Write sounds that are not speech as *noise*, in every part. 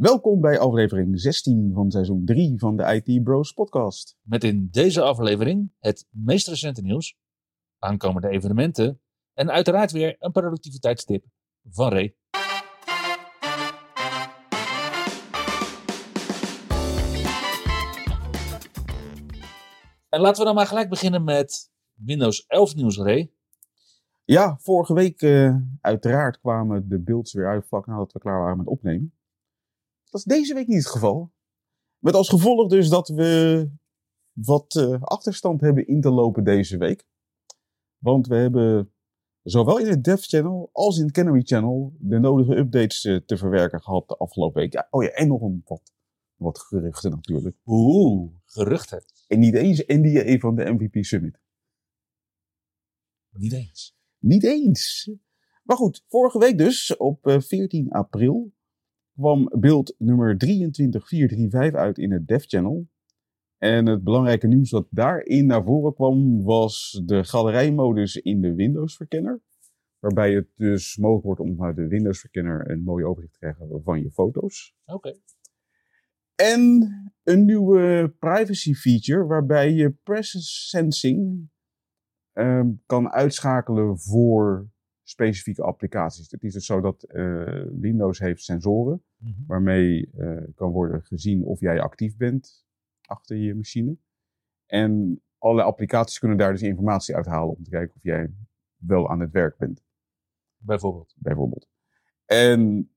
Welkom bij aflevering 16 van seizoen 3 van de IT Bros podcast. Met in deze aflevering het meest recente nieuws, aankomende evenementen en uiteraard weer een productiviteitstip van Ray. En laten we dan maar gelijk beginnen met Windows 11 nieuws, Ray. Ja, vorige week uh, uiteraard kwamen de beelds weer uit vlak nadat we klaar waren met opnemen. Dat is deze week niet het geval. Met als gevolg dus dat we wat uh, achterstand hebben in te lopen deze week. Want we hebben zowel in het Dev Channel als in het Canary Channel de nodige updates uh, te verwerken gehad de afgelopen week. Ja, oh ja, en nog een wat, wat geruchten natuurlijk. Oeh, geruchten. En niet eens NDA van de MVP Summit. Niet eens. Niet eens. Maar goed, vorige week dus, op uh, 14 april, kwam beeld nummer 23435 uit in het Dev Channel. En het belangrijke nieuws dat daarin naar voren kwam was de galerijmodus in de Windows-verkenner. Waarbij het dus mogelijk wordt om uit de Windows-verkenner een mooi overzicht te krijgen van je foto's. Oké. Okay. En een nieuwe privacy feature waarbij je presence sensing um, kan uitschakelen voor specifieke applicaties. Het is dus zo dat uh, Windows heeft sensoren mm -hmm. waarmee uh, kan worden gezien of jij actief bent achter je machine. En alle applicaties kunnen daar dus informatie uithalen om te kijken of jij wel aan het werk bent. Bijvoorbeeld. Bijvoorbeeld. En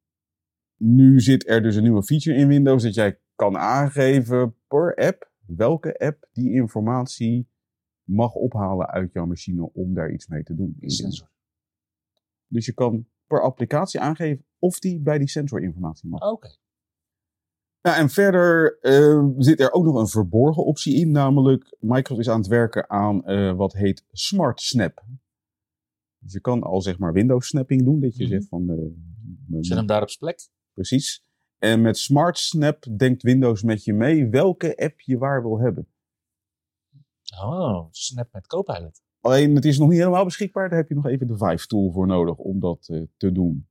nu zit er dus een nieuwe feature in Windows dat jij kan aangeven per app welke app die informatie mag ophalen uit jouw machine om daar iets mee te doen. In sensor. Dus je kan per applicatie aangeven of die bij die sensorinformatie mag. Oké. Okay. Nou, en verder uh, zit er ook nog een verborgen optie in, namelijk Microsoft is aan het werken aan uh, wat heet Smart Snap. Dus je kan al zeg maar Windows snapping doen, dat je mm -hmm. zegt van... Uh, Zet hem daar op zijn plek. Precies. En met Smart Snap denkt Windows met je mee welke app je waar wil hebben. Oh, Snap met Copilot. Alleen het is nog niet helemaal beschikbaar. Daar heb je nog even de Vive tool voor nodig om dat uh, te doen.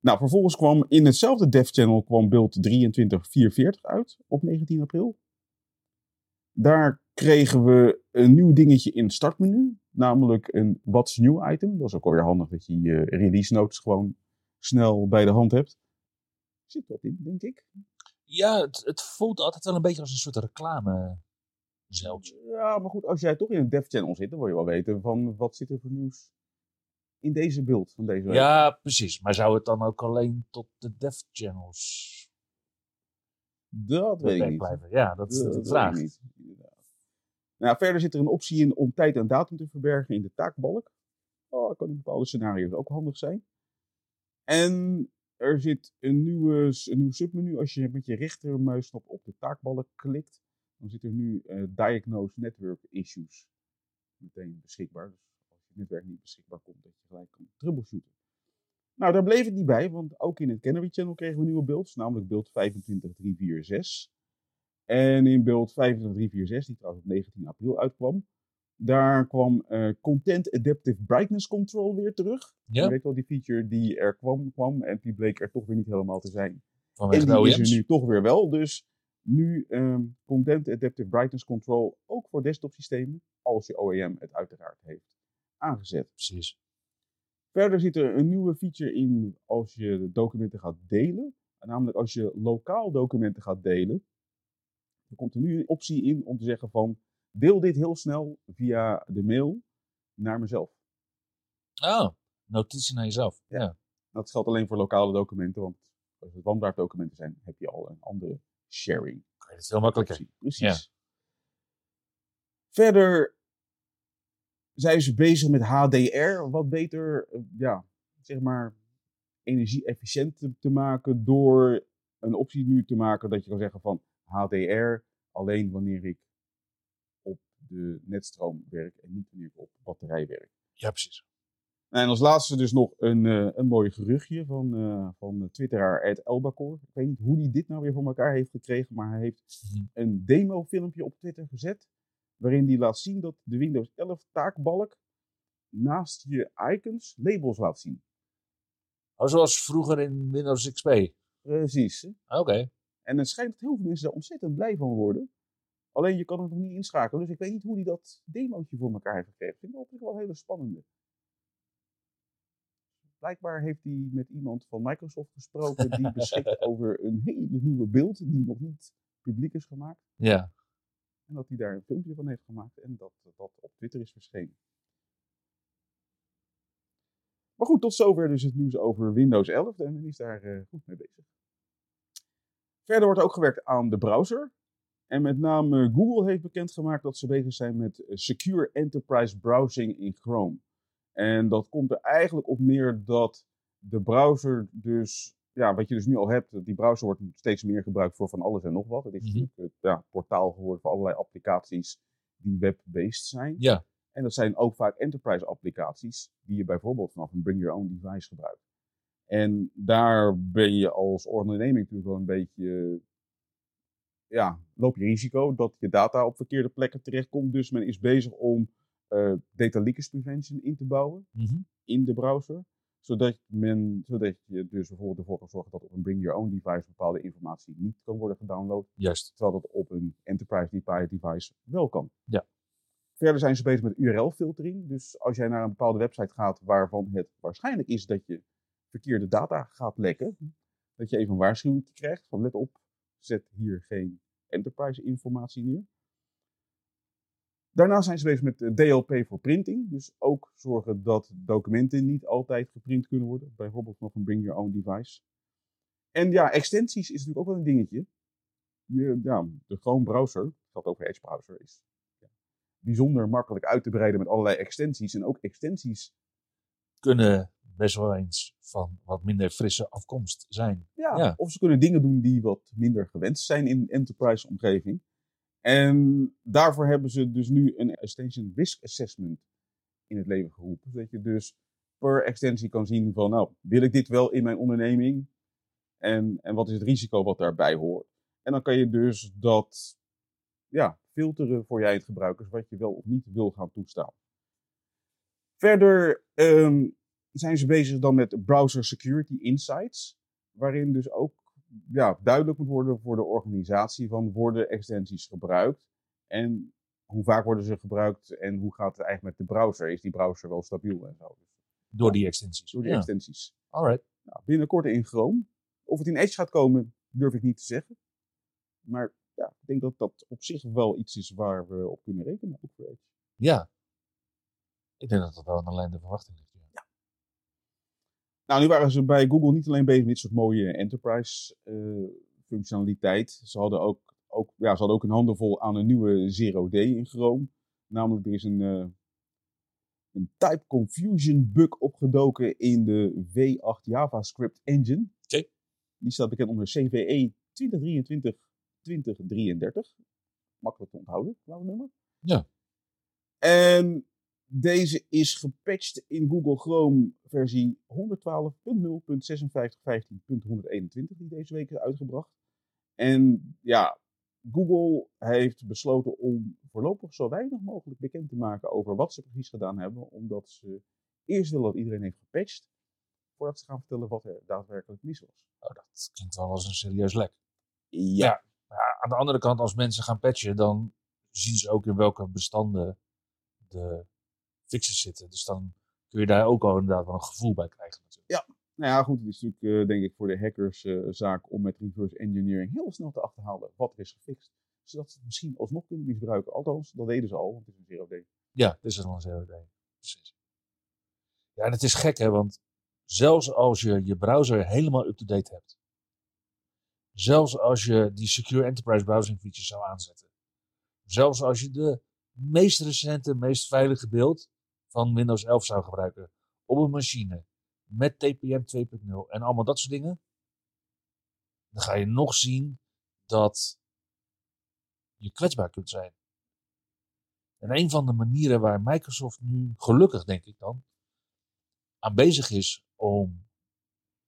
Nou, vervolgens kwam in hetzelfde dev channel kwam beeld 23440 uit op 19 april. Daar kregen we een nieuw dingetje in het startmenu. Namelijk een What's New item. Dat is ook alweer handig dat je je release notes gewoon snel bij de hand hebt. Zit dat in, denk ik. Ja, het, het voelt altijd wel een beetje als een soort reclame zelfs. Ja, maar goed, als jij toch in een dev channel zit, dan wil je wel weten van wat zit er voor nieuws in deze beeld van deze week. Ja, precies. Maar zou het dan ook alleen tot de dev channels dat weet ik niet. Blijven? Ja, dat is de vraag. Niet. Nou, verder zit er een optie in om tijd en datum te verbergen in de taakbalk. Oh, dat kan in bepaalde scenario's ook handig zijn. En er zit een, nieuwe, een nieuw submenu als je met je rechtermuisknop op de taakbalk klikt dan zit er nu uh, Diagnose Network Issues meteen beschikbaar. Dus als je netwerk niet beschikbaar komt, dat je gelijk kan troubleshooten. Nou, daar bleef het niet bij, want ook in het Canary Channel kregen we nieuwe beelds, namelijk beeld 25346. En in beeld 25346, die trouwens op 19 april uitkwam, daar kwam uh, Content Adaptive Brightness Control weer terug. Ja. Je weet wel, die feature die er kwam, kwam en die bleek er toch weer niet helemaal te zijn. Vanwege en die de is er nu toch weer wel, dus nu um, Content Adaptive Brightness Control ook voor desktop systemen, als je OEM het uiteraard heeft aangezet. Precies. Verder zit er een nieuwe feature in als je documenten gaat delen. Namelijk als je lokaal documenten gaat delen, dan komt er nu een optie in om te zeggen van deel dit heel snel via de mail naar mezelf. Oh, notitie naar jezelf. Ja. ja. Dat geldt alleen voor lokale documenten, want als het wandbaardocumenten zijn, heb je al een andere sharing. Dat is veel makkelijker. Precies. Ja. Verder zijn ze bezig met HDR wat beter, ja, zeg maar, energie-efficiënt te, te, maken door een optie nu te maken dat je kan zeggen van HDR alleen wanneer ik op de netstroom werk en niet wanneer ik op batterij werk. Ja, precies. En als laatste dus nog een, eh, een mooi geruchtje van, eh van twitteraar Ed Elbacor. Ik weet niet hoe hij dit nou weer voor elkaar heeft gekregen, maar hij heeft een demo filmpje op Twitter gezet. Waarin hij laat zien dat de Windows 11 taakbalk naast je icons labels laat zien. Oh, zoals vroeger in Windows XP. Precies. hè? Oké. En het schijnt dat heel veel mensen daar ontzettend blij van worden. Alleen je kan het nog niet inschakelen. Dus ik weet niet hoe hij dat demootje voor elkaar heeft gekregen. Ik vind het wel een hele spannende. Blijkbaar heeft hij met iemand van Microsoft gesproken die *laughs* beschikt over een hele nieuwe beeld die nog niet publiek is gemaakt. Ja. En dat hij daar een filmpje van heeft gemaakt en dat dat op Twitter is verschenen. Maar goed, tot zover dus het nieuws over Windows 11 en men is daar eh, goed mee bezig. Verder wordt ook gewerkt aan de browser. En met name Google heeft bekendgemaakt dat ze bezig zijn met eh, Secure Enterprise Browsing in Chrome. En dat komt er eigenlijk op neer dat de browser dus, ja, wat je dus nu al hebt, die browser wordt steeds meer gebruikt voor van alles en nog wat. Het is Mhm. natuurlijk het ja, portaal geworden voor allerlei applicaties die web-based zijn. Ja. En dat zijn ook vaak enterprise applicaties die je bijvoorbeeld vanaf een bring your own device gebruikt. En daar ben je als onderneming natuurlijk wel een beetje, ja, loop je risico dat je data op verkeerde plekken terechtkomt. Dus men is bezig om eh, data leakage prevention in te bouwen Mhm. in de browser. Zodat, men, zodat je dus bijvoorbeeld ervoor kan zorgen dat op een bring your own device bepaalde informatie niet kan worden gedownload. Juist. Terwijl dat op een enterprise device- device wel kan. Ja. Verder zijn ze bezig met URL-filtering. Dus als jij naar een bepaalde website gaat waarvan het waarschijnlijk is dat je verkeerde data gaat lekken, dat je even een waarschuwing krijgt van let op, zet hier geen enterprise informatie neer. Daarna zijn ze bezig met DLP voor printing. Dus ook zorgen dat documenten niet altijd geprint kunnen worden. Bijvoorbeeld vanaf een bring your own device. En ja, extensies is natuurlijk ook wel een dingetje. Je, ja, de Chrome browser, dat ook voor Edge browser, is ja, bijzonder makkelijk uit te breiden met allerlei extensies. En ook extensies, Kunnen best wel eens van wat minder frisse afkomst zijn. ja, Ja. of ze kunnen dingen doen die wat minder gewenst zijn in een enterprise omgeving. En daarvoor hebben ze dus nu een extension risk assessment in het leven geroepen. Zodat je dus per extensie kan zien van, nou, wil ik dit wel in mijn onderneming? En, en wat is het risico wat daarbij hoort? En dan kan je dus dat ja, filteren voor je eindgebruikers wat je wel of niet wil gaan toestaan. Verder ehm, zijn ze bezig dan met Browser Security Insights, waarin dus ook ja, duidelijk moet worden voor de organisatie van worden extensies gebruikt en hoe vaak worden ze gebruikt en hoe gaat het eigenlijk met de browser? Is die browser wel stabiel en zo? Dus Door die extensies. door die Ja. extensies. Alright. Nou, binnenkort in Chrome. Of het in Edge gaat komen, durf ik niet te zeggen. Maar ja, ik denk dat dat op zich wel iets is waar we op kunnen rekenen. Ook voor Edge. Ja. Ik denk dat dat wel een lijn de verwachting ligt. Nou, nu waren ze bij Google niet alleen bezig met dit soort mooie enterprise eh, functionaliteit. Ze hadden ook, ook, ja, ze hadden ook een handenvol aan een nieuwe Zero D in Chrome. Namelijk, er is een, eh, een type confusion bug opgedoken in de V8 JavaScript engine. Oké. Die staat bekend onder CVE 2023-2033. Makkelijk te onthouden, qua nummer. Ja. En deze is gepatcht in Google Chrome versie 112.0.56.15.121 die deze week is uitgebracht. En ja, Google heeft besloten om voorlopig zo weinig mogelijk bekend te maken over wat ze precies gedaan hebben, omdat ze eerst willen dat iedereen heeft gepatcht, voordat ze gaan vertellen wat er daadwerkelijk mis was. Oh, dat klinkt wel als een serieus lek. Ja, Maar ja, aan de andere kant, als mensen gaan patchen, dan zien ze ook in welke bestanden de fixes zitten. Dus dan kun je daar ook al inderdaad wel een gevoel bij krijgen natuurlijk. nou ja, goed, het is natuurlijk eh, denk ik voor de hackers eh, zaak om met reverse engineering heel snel te achterhalen wat er is gefixt. Zodat ze het misschien alsnog kunnen misbruiken. Althans, dat deden ze al, want het is een zero day. Ja, dit is een zero day. Precies. Ja, en het is gek hè, want zelfs als je je browser helemaal up-to-date hebt. Zelfs als je die Secure Enterprise Browsing features zou aanzetten. Zelfs als je de meest recente, meest veilige beeld van Windows 11 zou gebruiken. Op een machine. Met TPM 2.0 en allemaal dat soort dingen. Dan ga je nog zien dat je kwetsbaar kunt zijn. En een van de manieren waar Microsoft nu, gelukkig denk ik dan, aan bezig is om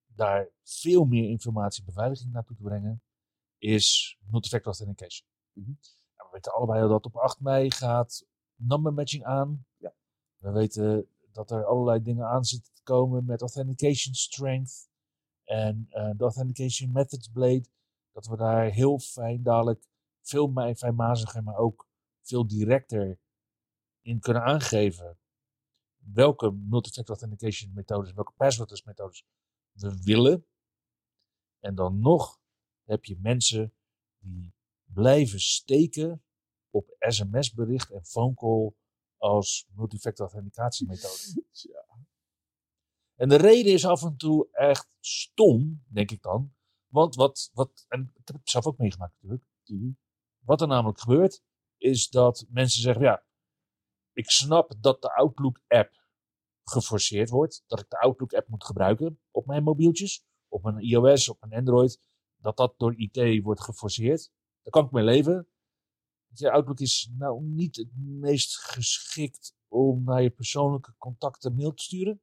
daar veel meer informatie en beveiliging naartoe te brengen, is multifactor authentication. Mhm. We weten allebei al dat op 8 mei gaat number matching aan. Ja. We weten dat er allerlei dingen aan zitten te komen met authentication strength en eh, de authentication methods blade. Dat we daar heel fijn dadelijk veel fijnmaziger, maar ook veel directer in kunnen aangeven welke multifactor authentication methodes, welke passwordless methodes we willen. En dan nog heb je mensen die blijven steken op sms-bericht en phone call als multifactor authenticatiemethode. *laughs* Tja. En de reden is af en toe echt stom, denk ik dan. Want wat, wat en ik heb het zelf ook meegemaakt natuurlijk. Mhm. Wat er namelijk gebeurt, is dat mensen zeggen, ja, ik snap dat de Outlook-app geforceerd wordt. Dat ik de Outlook-app moet gebruiken op mijn mobieltjes, op mijn iOS, op mijn Android. Dat dat door IT wordt geforceerd. Daar kan ik mee leven. Je, Outlook is nou niet het meest geschikt om naar je persoonlijke contacten mail te sturen.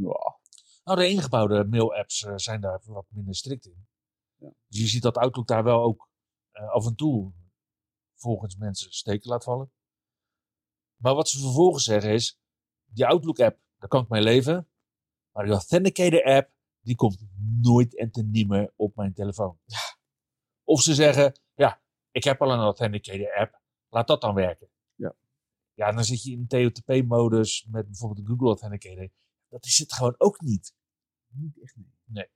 Ja. Nou, de ingebouwde mail-apps eh, zijn daar wat minder strikt in. Ja. Dus je ziet dat Outlook daar wel ook eh, af en toe volgens mensen steken laat vallen. Maar wat ze vervolgens zeggen is, die Outlook-app, daar kan ik mee leven. Maar die Authenticator-app, die komt nooit en te nimmer op mijn telefoon. Of ze zeggen, ja, ik heb al een Authenticator-app, laat dat dan werken. Ja. Ja, dan zit je in TOTP-modus met bijvoorbeeld de Google Authenticator. Dat is het gewoon ook niet. Niet echt nee.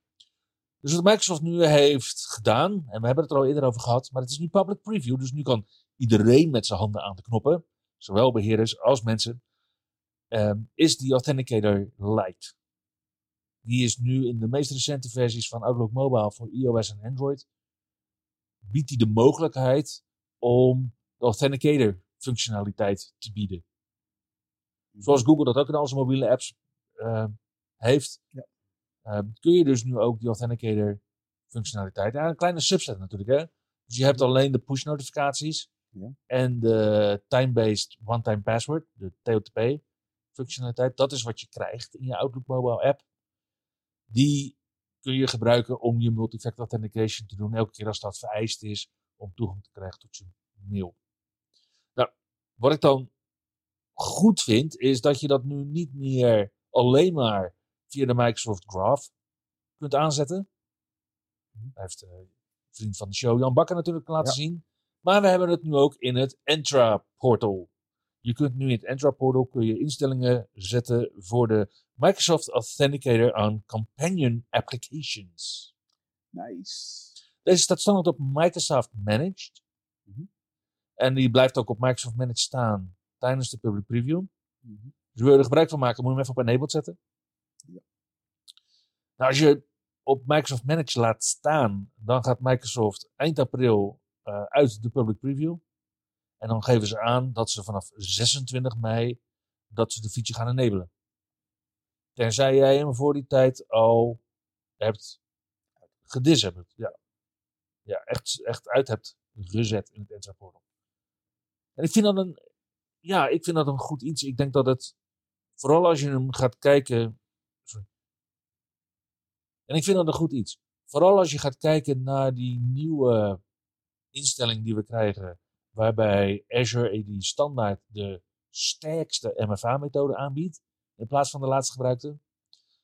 Dus wat Microsoft nu heeft gedaan, en we hebben het er al eerder over gehad, maar het is nu public preview, dus nu kan iedereen met zijn handen aan de knoppen, zowel beheerders als mensen, ehm, is die Authenticator Lite. Die is nu in de meest recente versies van Outlook Mobile voor iOS en Android, biedt die de mogelijkheid om de Authenticator functionaliteit te bieden. Zoals Google dat ook in al zijn mobiele apps ehm, heeft, Ja. Ehm, kun je dus nu ook die Authenticator functionaliteit. Ja, een kleine subset natuurlijk, hè. Dus je hebt alleen de push notificaties Ja. en de time-based one-time password, de TOTP functionaliteit. Dat is wat je krijgt in je Outlook mobile app. Die kun je gebruiken om je multifactor authentication te doen elke keer als dat vereist is om toegang te krijgen tot je mail. Nou, wat ik dan goed vind, is dat je dat nu niet meer alleen maar via de Microsoft Graph kunt aanzetten. Hij heeft eh, vriend van de show Jan Bakker natuurlijk laten Ja. zien. Maar we hebben het nu ook in het Entra portal. Je kunt nu in het Entra portal kun je instellingen zetten voor de Microsoft Authenticator on Companion Applications. Nice. Deze staat standaard op Microsoft Managed. Mhm. En die blijft ook op Microsoft Managed staan tijdens de public preview. Mhm. Dus wil je er gebruik van maken, moet je hem even op enabled zetten. Ja. Nou, als je op Microsoft Manage laat staan, dan gaat Microsoft eind april eh, uit de public preview. En dan geven ze aan dat ze vanaf 26 mei dat ze de feature gaan enablen. Tenzij jij hem voor die tijd al hebt gedisabled. Ja, ja echt, echt uit hebt gezet in het portal. En ik vind dat een, ja, ik vind dat een goed iets. Ik denk dat het, vooral als je hem gaat kijken. En ik vind dat een goed iets. Vooral als je gaat kijken naar die nieuwe instelling die we krijgen. Waarbij Azure AD standaard de sterkste MFA-methode aanbiedt. In plaats van de laatst gebruikte.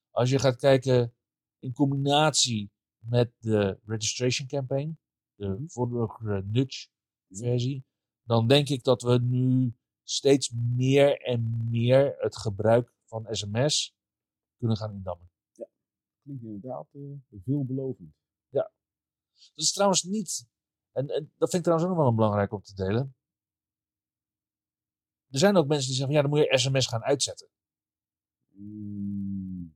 Als je gaat kijken in combinatie met de registration campaign. De vorige nudge versie. Dan denk ik dat we nu steeds meer en meer het gebruik van sms kunnen gaan indammen. Klinkt inderdaad eh, veelbelovend. Dat is trouwens niet, en, en dat vind ik trouwens ook nog wel een belangrijk om te delen. Er zijn ook mensen die zeggen, ja, dan moet je sms gaan uitzetten. Mm.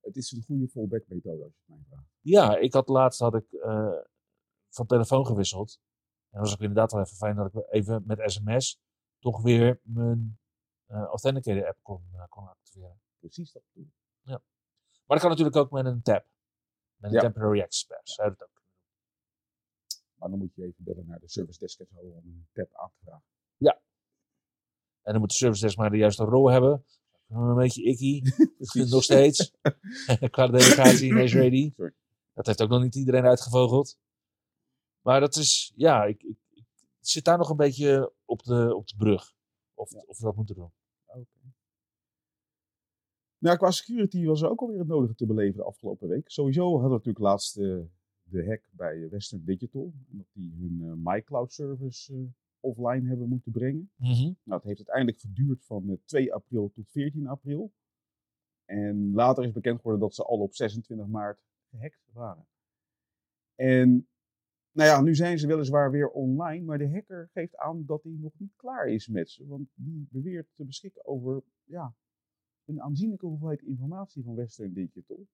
Het is een goede fallback methode als je het mij vraagt. Ja, ik had laatst had ik eh, van telefoon gewisseld. En dat was ook inderdaad wel even fijn dat ik even met sms toch weer mijn eh Authenticator app kon, eh, kon activeren. Precies dat ik. Maar dat kan natuurlijk ook met een tab. Met een Ja. temporary access pass. Zou je dat ook kunnen Maar dan moet je even bellen naar de service desk en zo om een tab aan te vragen. En dan moet de service desk maar de juiste rol hebben. Een beetje icky. *laughs* nog steeds. *laughs* Qua delegatie *clears throat* in ready. Sorry. Dat heeft ook nog niet iedereen uitgevogeld. Maar dat is, ja, ik, ik, ik zit daar nog een beetje op de, op de brug. Of, Ja. of we dat moeten doen. Nou, qua security was er ook alweer het nodige te beleven de afgelopen week. Sowieso hadden we natuurlijk laatst de hack bij Western Digital. En dat die hun eh, MyCloud service eh, offline hebben moeten brengen. Nou, het heeft uiteindelijk geduurd van eh, 2 april tot 14 april. En later is bekend geworden dat ze al op 26 maart gehackt waren. En nou ja, nu zijn ze weliswaar weer online, maar de hacker geeft aan dat hij nog niet klaar is met ze. Want die beweert te beschikken over ja, een aanzienlijke hoeveelheid informatie van Western Digital.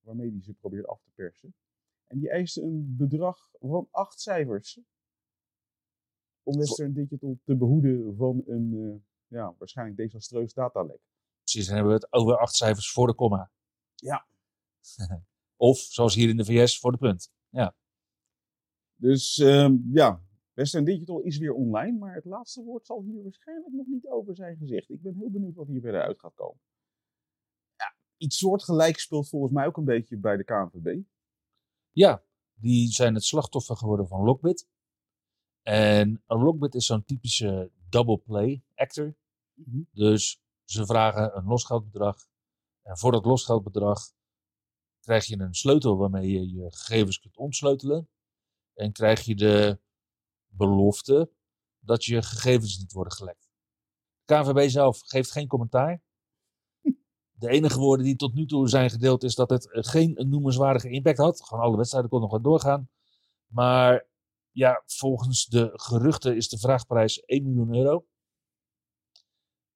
Waarmee hij ze probeert af te persen. En die eiste een bedrag van acht cijfers. Om Western Digital te behoeden van een eh, ja, waarschijnlijk desastreus datalek. Precies, dan hebben we het over acht cijfers voor de komma. Ja. *laughs* of, zoals hier in de VS, voor de punt. Dus ehm, ja, Western Digital is weer online, maar het laatste woord zal hier waarschijnlijk nog niet over zijn gezegd. Ik ben heel benieuwd wat hier verder uit gaat komen. Ja, iets soortgelijks speelt volgens mij ook een beetje bij de KNVB. Ja, die zijn het slachtoffer geworden van Lockbit. En een Lockbit is zo'n typische double play actor. Dus ze vragen een losgeldbedrag. En voor dat losgeldbedrag krijg je een sleutel waarmee je je gegevens kunt omsleutelen. En krijg je de belofte dat je gegevens niet worden gelekt. De KNVB zelf geeft geen commentaar. De enige woorden die tot nu toe zijn gedeeld is dat het eh, geen noemenswaardige impact had. Gewoon alle wedstrijden konden nog wel doorgaan. Maar ja, volgens de geruchten is de vraagprijs 1 miljoen euro.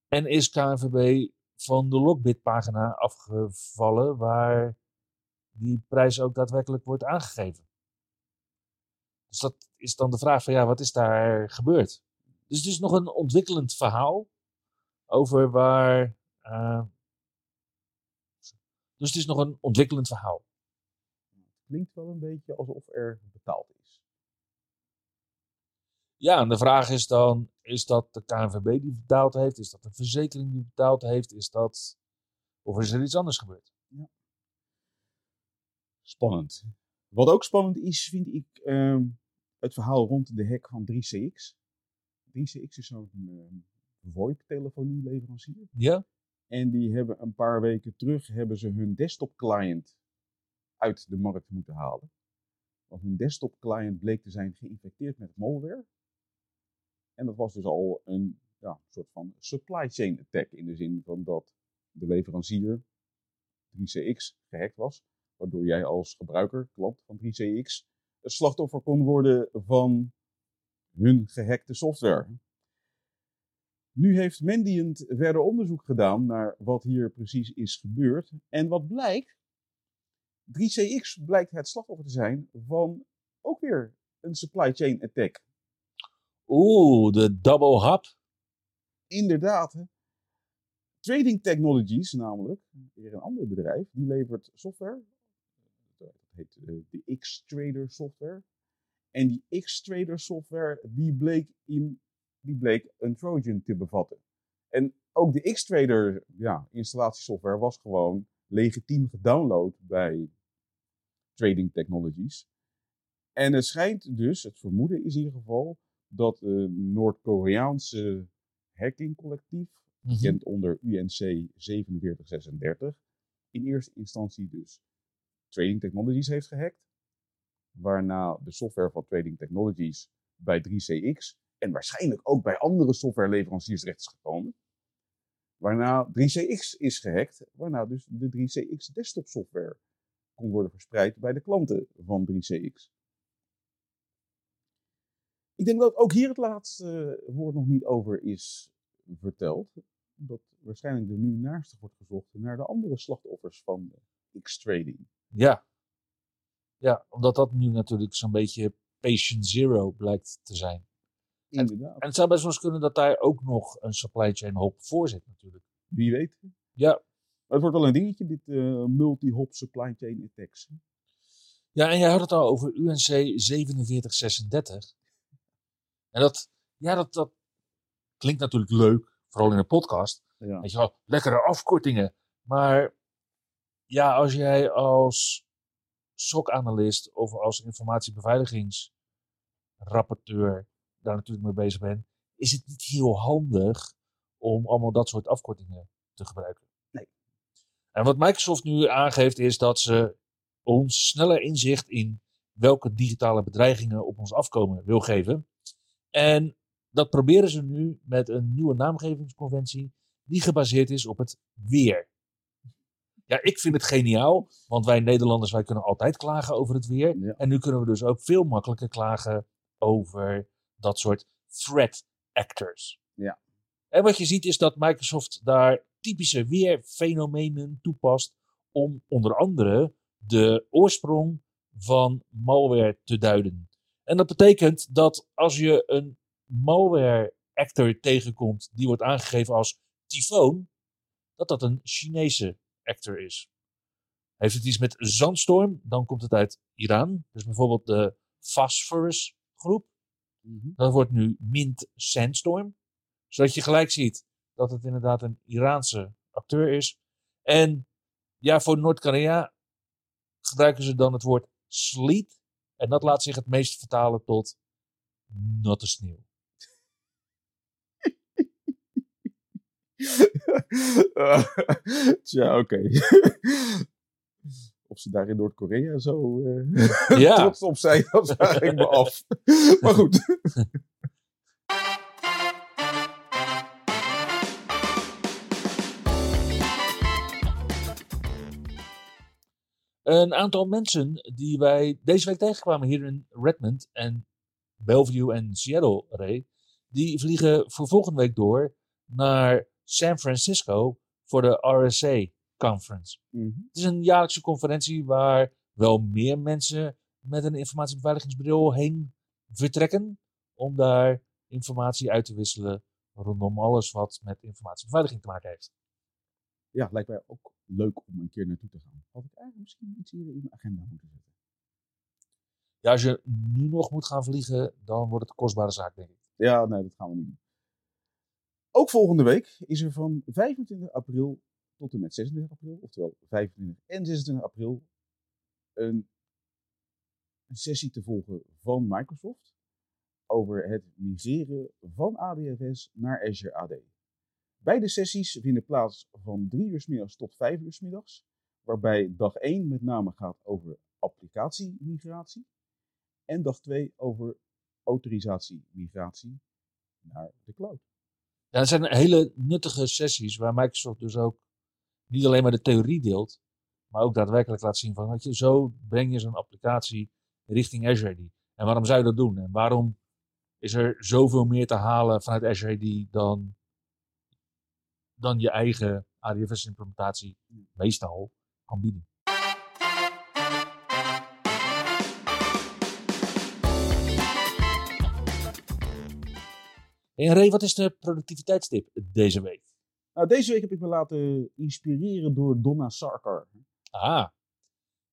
En is KNVB van de Lockbit-pagina afgevallen waar die prijs ook daadwerkelijk wordt aangegeven. Dus dat is dan de vraag van ja, wat is daar gebeurd? Dus het is nog een ontwikkelend verhaal over waar... eh, dus het is nog een ontwikkelend verhaal. Klinkt wel een beetje alsof er betaald is. Ja, en de vraag is dan, is dat de KNVB die betaald heeft? Is dat de verzekering die betaald heeft? Is dat, of is er iets anders gebeurd? Spannend. Wat ook spannend is, vind ik ehm, het verhaal rond de hack van 3CX. 3CX is zo'n ehm, VoIP-telefonieleverancier. Ja? En die hebben een paar weken terug hebben ze hun desktop client uit de markt moeten halen. Want hun desktop client bleek te zijn geïnfecteerd met malware. En dat was dus al een ja, soort van supply chain attack. In de zin van dat de leverancier 3CX gehackt was. Waardoor jij als gebruiker, klant van 3CX, het slachtoffer kon worden van hun gehackte software. Nu heeft Mendiant verder onderzoek gedaan naar wat hier precies is gebeurd. En wat blijkt, 3CX blijkt het slachtoffer te zijn van ook weer een supply chain attack. Oeh, de double hub. Inderdaad. hè. Trading Technologies namelijk, weer een ander bedrijf, die levert software. Dat heet eh, de X-Trader software. En die X-Trader software, die bleek, in, die bleek een Trojan te bevatten. En ook de X-Trader ja, installatiesoftware was gewoon legitiem gedownload bij Trading Technologies. En het schijnt dus, het vermoeden is in ieder geval, dat een Noord-Koreaanse hackingcollectief, Mhm. gekend onder UNC 4736, in eerste instantie dus Trading Technologies heeft gehackt. Waarna de software van Trading Technologies bij 3CX en waarschijnlijk ook bij andere softwareleveranciers terecht is gekomen. Waarna 3CX is gehackt, waarna dus de 3CX desktop software kon worden verspreid bij de klanten van 3CX. Ik denk dat ook hier het laatste woord nog niet over is verteld. Dat waarschijnlijk er nu naast wordt gezocht naar de andere slachtoffers van X-Trading. Ja. Ja, omdat dat nu natuurlijk zo'n beetje patient zero blijkt te zijn. Inderdaad. En het zou best wel eens kunnen dat daar ook nog een supply chain hop voor zit natuurlijk. Wie weet. Ja, Maar het wordt wel een dingetje, dit eh, multi-hop supply chain attacks. Ja, en jij had het al over UNC 4736. En dat, ja, dat, dat klinkt natuurlijk leuk, vooral in een podcast. Ja. Weet je wel, lekkere afkortingen. Maar ja, als jij als SOC-analyst of als informatiebeveiligingsrapporteur daar natuurlijk mee bezig bent, is het niet heel handig om allemaal dat soort afkortingen te gebruiken. Nee. En wat Microsoft nu aangeeft is dat ze ons sneller inzicht in welke digitale bedreigingen op ons afkomen wil geven. En dat proberen ze nu met een nieuwe naamgevingsconventie die gebaseerd is op het weer. Ja, ik vind het geniaal, want wij Nederlanders wij kunnen altijd klagen over het weer. Ja. En nu kunnen we dus ook veel makkelijker klagen over dat soort threat actors. Ja. En wat je ziet is dat Microsoft daar typische weerfenomenen toepast om onder andere de oorsprong van malware te duiden. En dat betekent dat als je een malware actor tegenkomt die wordt aangegeven als tyfoon, dat dat een Chinese actor is. Heeft het iets met zandstorm, dan komt het uit Iran. Dus bijvoorbeeld de Phosphorus groep. Mhm. Dat wordt nu Mint Sandstorm. Zodat je gelijk ziet dat het inderdaad een Iraanse acteur is. En ja, voor Noord-Korea gebruiken ze dan het woord sleet. En dat laat zich het meest vertalen tot natte sneeuw. *laughs* Tja, oké. *laughs* Of ze daar in Noord-Korea zo eh, Ja. *laughs* trots op zijn, dat vraag ik me af. *laughs* maar goed. Een aantal mensen die wij deze week tegenkwamen hier in Redmond en Bellevue en Seattle, Ray, die vliegen voor volgende week door naar San Francisco voor de RSA Conference. Mhm. Het is een jaarlijkse conferentie waar wel meer mensen met een informatiebeveiligingsbril heen vertrekken. Om daar informatie uit te wisselen rondom alles wat met informatiebeveiliging te maken heeft. Ja, lijkt mij ook leuk om een keer naartoe te gaan. Had ik eigenlijk misschien iets eerder in mijn agenda moeten zetten. Ja, als je nu nog moet gaan vliegen, dan wordt het een kostbare zaak, denk ik. Ja, nee, dat gaan we niet doen. Ook volgende week is er van 25 april tot en met 26 april, oftewel 25 en 26 april, een, een sessie te volgen van Microsoft over het migreren van ADFS naar Azure AD. Beide sessies vinden plaats van 3 uur 's middags tot 5 uur 's middags, waarbij dag 1 met name gaat over applicatiemigratie en dag 2 over autorisatie-migratie naar de cloud. Ja, het zijn hele nuttige sessies waar Microsoft dus ook niet alleen maar de theorie deelt, maar ook daadwerkelijk laat zien van, weet je, zo breng je zo'n applicatie richting Azure AD. En waarom zou je dat doen? En waarom is er zoveel meer te halen vanuit Azure AD dan, dan je eigen ADFS-implementatie meestal kan bieden? En Ray, wat is de productiviteitstip deze week? Nou, deze week heb ik me laten inspireren door Donna Sarkar. Ah,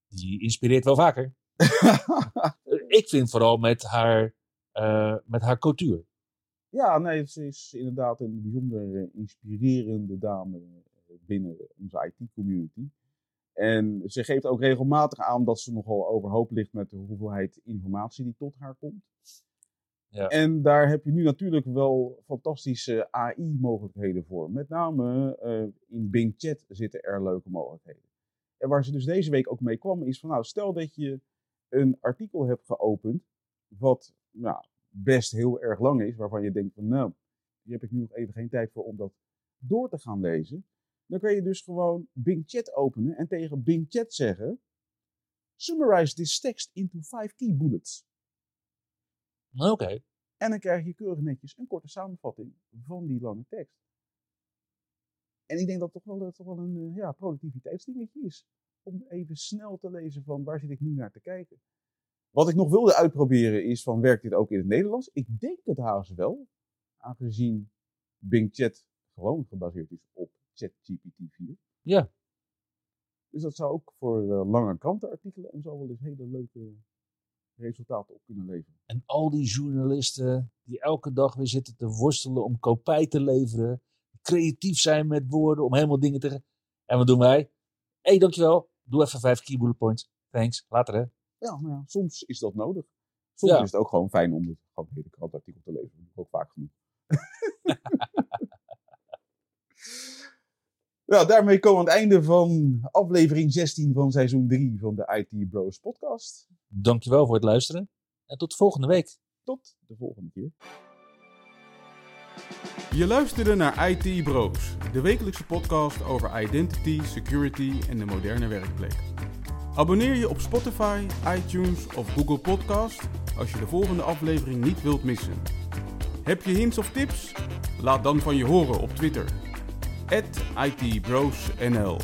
die inspireert wel vaker. *laughs* Ik vind vooral met haar, eh, met haar cultuur. ja, nee, ze is inderdaad een bijzonder eh, inspirerende dame eh, binnen onze IT-community. En ze geeft ook regelmatig aan dat ze nogal overhoop ligt met de hoeveelheid informatie die tot haar komt. Ja. En daar heb je nu natuurlijk wel fantastische AI-mogelijkheden voor. Met name eh, in Bing Chat zitten er leuke mogelijkheden. En waar ze dus deze week ook mee kwam is van nou, stel dat je een artikel hebt geopend wat nou, best heel erg lang is, waarvan je denkt van nou, hier heb ik nu nog even geen tijd voor om dat door te gaan lezen. Dan kun je dus gewoon Bing Chat openen en tegen Bing Chat zeggen, summarize this text into five key bullets. Oké. En dan krijg je keurig netjes een korte samenvatting van die lange tekst. En ik denk dat het toch wel, toch wel een eh, ja, productiviteitsdingetje is. Om even snel te lezen van waar zit ik nu naar te kijken. Wat ik nog wilde uitproberen is van werkt dit ook in het Nederlands? Ik denk het haast wel. Aangezien Bing Chat gewoon gebaseerd is op ChatGPT 4. Ja. Dus dat zou ook voor eh, lange krantenartikelen en zo wel eens hele leuke resultaten op kunnen leveren. En al die journalisten die elke dag weer zitten te worstelen om kopij te leveren. Creatief zijn met woorden om helemaal dingen te... En wat doen wij? Hé, hey, dankjewel. Doe even vijf key bullet points. Thanks. Later hè. Ja, maar ja, soms is dat nodig. Soms Ja. is het ook gewoon fijn om het, gewoon een hele krantartikel te leveren. Dat doe ik ook vaak genoeg. *laughs* nou, daarmee komen we aan het einde van aflevering 16 van seizoen 3 van de IT Bros podcast. Dankjewel voor het luisteren. En tot volgende week. Tot de volgende keer. Je luisterde naar IT Bros, de wekelijkse podcast over identity, security en de moderne werkplek. Abonneer je op Spotify, iTunes of Google Podcast als je de volgende aflevering niet wilt missen. Heb je hints of tips? Laat dan van je horen op Twitter. @itbrosnl